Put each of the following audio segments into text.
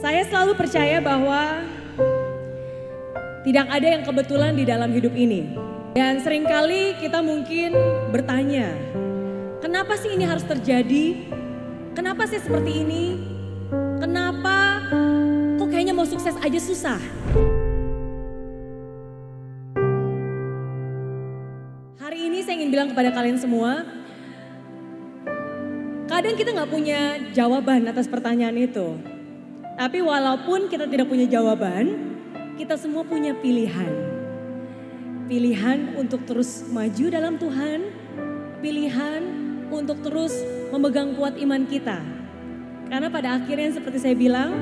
Saya selalu percaya bahwa tidak ada yang kebetulan di dalam hidup ini. Dan sering kali kita mungkin bertanya, kenapa sih ini harus terjadi? Kenapa sih seperti ini? Kenapa kok kayaknya mau sukses aja susah? Hari ini saya ingin bilang kepada kalian semua, kadang kita nggak punya jawaban atas pertanyaan itu. Tapi walaupun kita tidak punya jawaban, kita semua punya pilihan. Pilihan untuk terus maju dalam Tuhan, pilihan untuk terus memegang kuat iman kita. Karena pada akhirnya seperti saya bilang,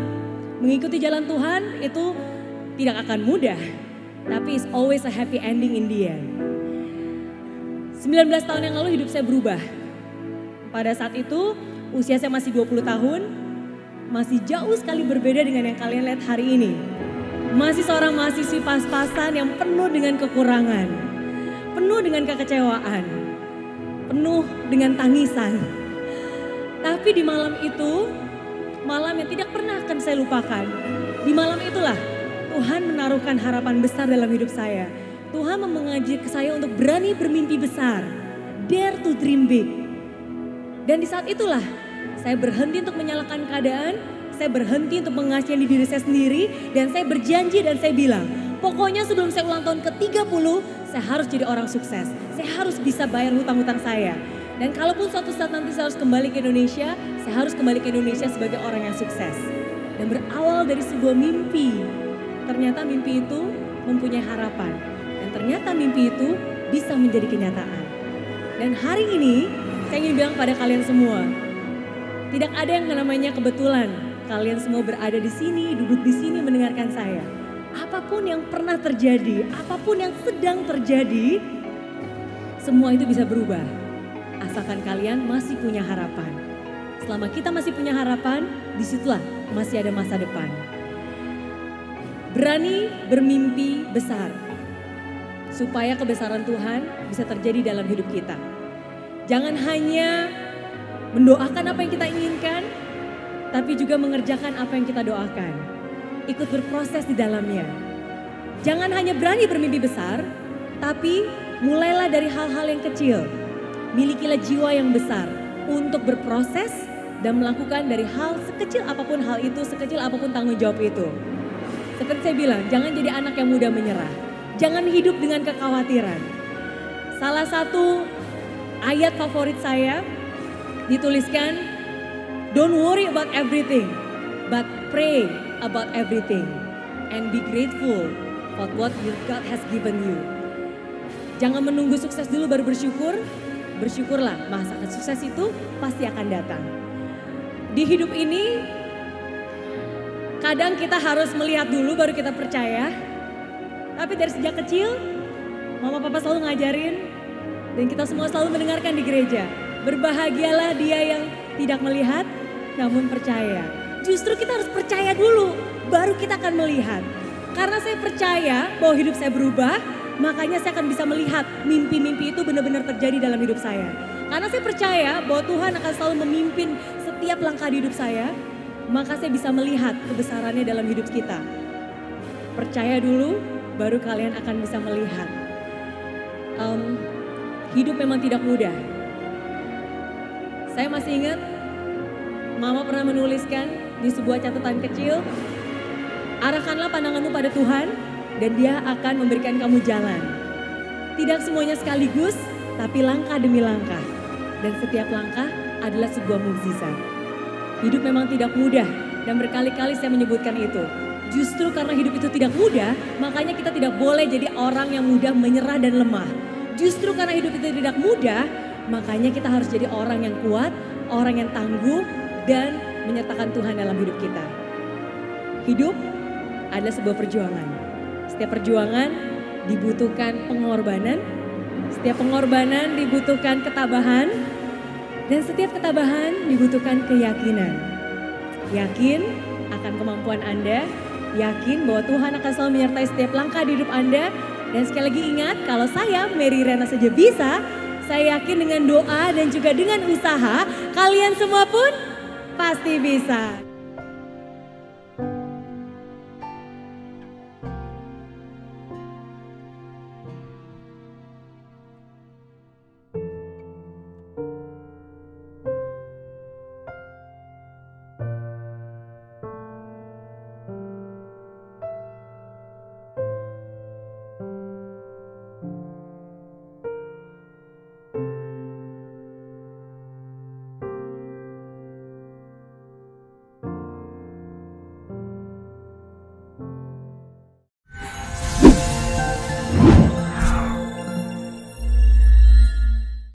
mengikuti jalan Tuhan itu tidak akan mudah. Tapi it's always a happy ending in the end. 19 tahun yang lalu hidup saya berubah. Pada saat itu usia saya masih 20 tahun, masih jauh sekali berbeda dengan yang kalian lihat hari ini. Masih seorang mahasiswi pas-pasan yang penuh dengan kekurangan, penuh dengan kekecewaan, penuh dengan tangisan. Tapi di malam itu, malam yang tidak pernah akan saya lupakan. Di malam itulah Tuhan menaruhkan harapan besar dalam hidup saya. Tuhan mengajak saya untuk berani bermimpi besar. Dare to dream big. Dan di saat itulah saya berhenti untuk menyalahkan keadaan, saya berhenti untuk mengasihani diri saya sendiri dan saya berjanji dan saya bilang, pokoknya sebelum saya ulang tahun ke-30, saya harus jadi orang sukses. Saya harus bisa bayar hutang-hutang saya. Dan kalaupun suatu saat nanti saya harus kembali ke Indonesia, saya harus kembali ke Indonesia sebagai orang yang sukses. Dan berawal dari sebuah mimpi, ternyata mimpi itu mempunyai harapan. Dan ternyata mimpi itu bisa menjadi kenyataan. Dan hari ini saya ingin bilang pada kalian semua, tidak ada yang namanya kebetulan kalian semua berada di sini, duduk di sini mendengarkan saya. Apa pun yang pernah terjadi, apa pun yang sedang terjadi, semua itu bisa berubah. Asalkan kalian masih punya harapan. Selama kita masih punya harapan, di situlah masih ada masa depan. Berani bermimpi besar. Supaya kebesaran Tuhan bisa terjadi dalam hidup kita. Jangan hanya mendoakan apa yang kita inginkan, tapi juga mengerjakan apa yang kita doakan. Ikut berproses di dalamnya. Jangan hanya berani bermimpi besar, tapi mulailah dari hal-hal yang kecil. Milikilah jiwa yang besar untuk berproses dan melakukan dari hal sekecil apa pun hal itu, sekecil apa pun tanggung jawab itu. Seperti saya bilang, jangan jadi anak yang mudah menyerah. Jangan hidup dengan kekhawatiran. Salah satu ayat favorit saya dituliskan Don't worry about everything, but pray about everything and be grateful for what your God has given you. Jangan menunggu sukses dulu baru bersyukur, bersyukurlah masa sukses itu pasti akan datang. Di hidup ini kadang kita harus melihat dulu baru kita percaya. Tapi dari sejak kecil mama papa selalu ngajarin dan kita semua selalu mendengarkan di gereja. Berbahagialah dia yang tidak melihat namun percaya. Justru kita harus percaya dulu, baru kita akan melihat. Karena saya percaya bahwa hidup saya berubah, makanya saya akan bisa melihat mimpi-mimpi itu benar-benar terjadi dalam hidup saya. Karena saya percaya bahwa Tuhan akan selalu memimpin setiap langkah di hidup saya, maka saya bisa melihat kebesarannya dalam hidup kita. Percaya dulu, baru kalian akan bisa melihat. Um, hidup memang tidak mudah. Saya masih ingat Mama pernah menuliskan di sebuah catatan kecil, arahkanlah pandanganmu pada Tuhan dan dia akan memberikan kamu jalan. Tidak semuanya sekaligus, tapi langkah demi langkah. Dan setiap langkah adalah sebuah mukjizat. Hidup memang tidak mudah dan berkali-kali saya menyebutkan itu. Justru karena hidup itu tidak mudah, makanya kita tidak boleh jadi orang yang mudah menyerah dan lemah. Justru karena hidup itu tidak mudah, makanya kita harus jadi orang yang kuat, orang yang tangguh, dan menyertakan Tuhan dalam hidup kita. Hidup adalah sebuah perjuangan. Setiap perjuangan dibutuhkan pengorbanan, setiap pengorbanan dibutuhkan ketabahan, dan setiap ketabahan dibutuhkan keyakinan. Yakin akan kemampuan Anda, yakin bahwa Tuhan akan selalu menyertai setiap langkah di hidup Anda, dan sekali lagi ingat kalau saya Mary Rena saja bisa, saya yakin dengan doa dan juga dengan usaha, kalian semua pun pasti bisa.